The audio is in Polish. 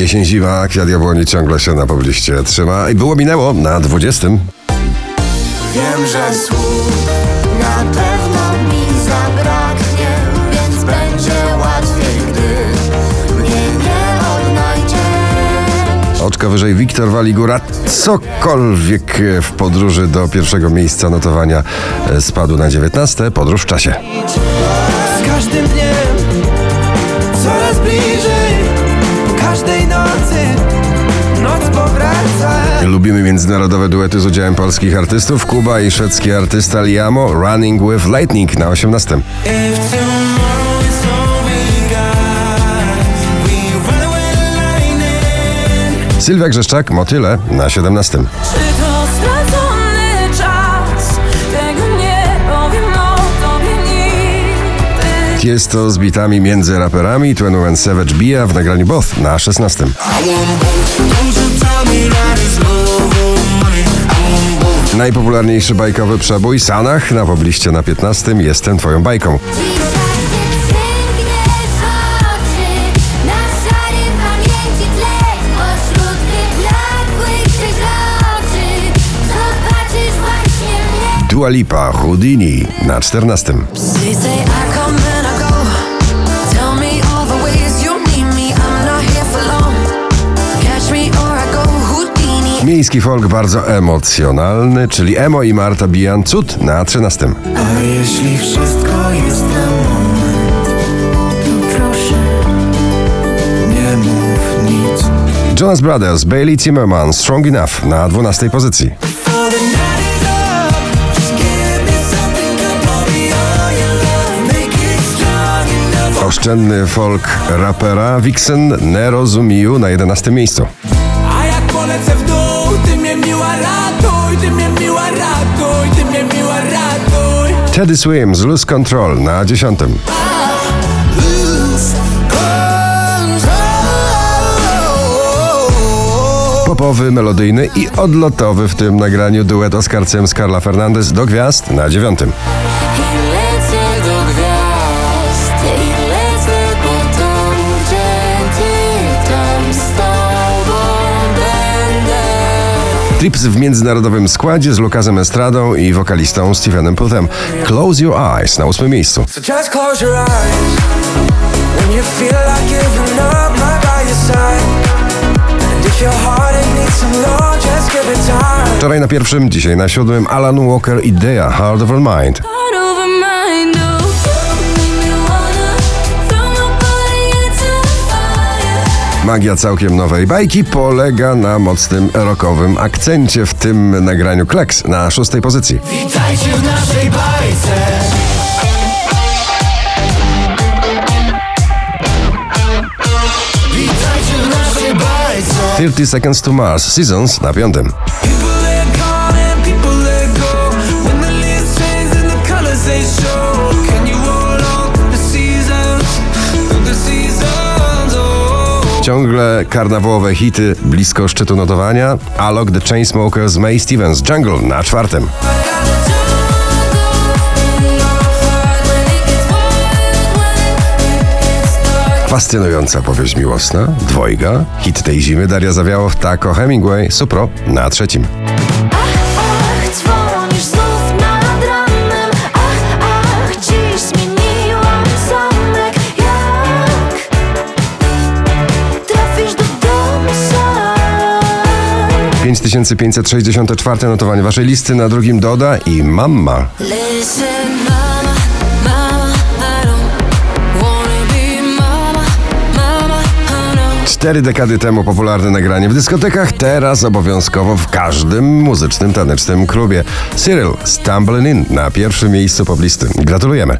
Jesień, zima, kwiat jabłoni ciągle się na pobliście trzyma i było minęło na 20. Wiem, że słów na pewno mi zabraknie, więc będzie łatwiej, gdy mnie nie odnajdziesz. Oczka wyżej Wiktor Waligura. Cokolwiek w podróży do pierwszego miejsca notowania e, spadł na 19. Podróż w czasie. Z każdym dniem Lubimy międzynarodowe duety z udziałem polskich artystów. Kuba i szwedzki artysta Liamo Running with Lightning na 18. If tomorrow is all we got We run away lightning Sylwia Grzeszczak Motyle na 17. Jest to z bitami między raperami 21 Savage Bia w nagraniu Both na 16. Najpopularniejszy bajkowy przebój Sanach na pobliście na 15. Jestem twoją bajką. Dua Lipa Houdini na 14. Miejski folk bardzo emocjonalny, czyli Emo i Marta Bijan Cud na 13. A jeśli wszystko jest na moment To proszę Nie mów nic Jonas Brothers, Bailey Zimmerman, Strong Enough na 12 pozycji. Oszczędny folk rapera Vixen Nerozumiu na 11 miejscu. A jak polecę Teddy Swims, Lose Control na 10. Popowy, melodyjny i odlotowy w tym nagraniu duet Oscar z Carla Fernandez do gwiazd na 9. Trips w międzynarodowym składzie z Lukasem Estradą i wokalistą Stevenem Puthem. Close Your Eyes na 8 miejscu. Wczoraj na pierwszym, dzisiaj na siódmym Alan Walker Idea Heart of a Mind. Heart over mind, Magia całkiem nowej bajki polega na mocnym rockowym akcencie w tym nagraniu Kleks na szóstej pozycji. Witajcie w naszej bajce. Witajcie w naszej bajce. 30 Seconds to Mars Seasons na piątym. Ciągle karnawałowe hity blisko szczytu notowania. Alok The Chainsmokers May Stevens Jungle na czwartym. Fascynująca powieść miłosna, dwojga, hit tej zimy Daria Zawiało, Tako Hemingway, Supro na trzecim. 5564 notowanie waszej listy na drugim Doda i mama. Cztery dekady temu popularne nagranie w dyskotekach, teraz obowiązkowo w każdym muzycznym, tanecznym klubie. Cyril Stumbling In na pierwszym miejscu poblisty. Gratulujemy.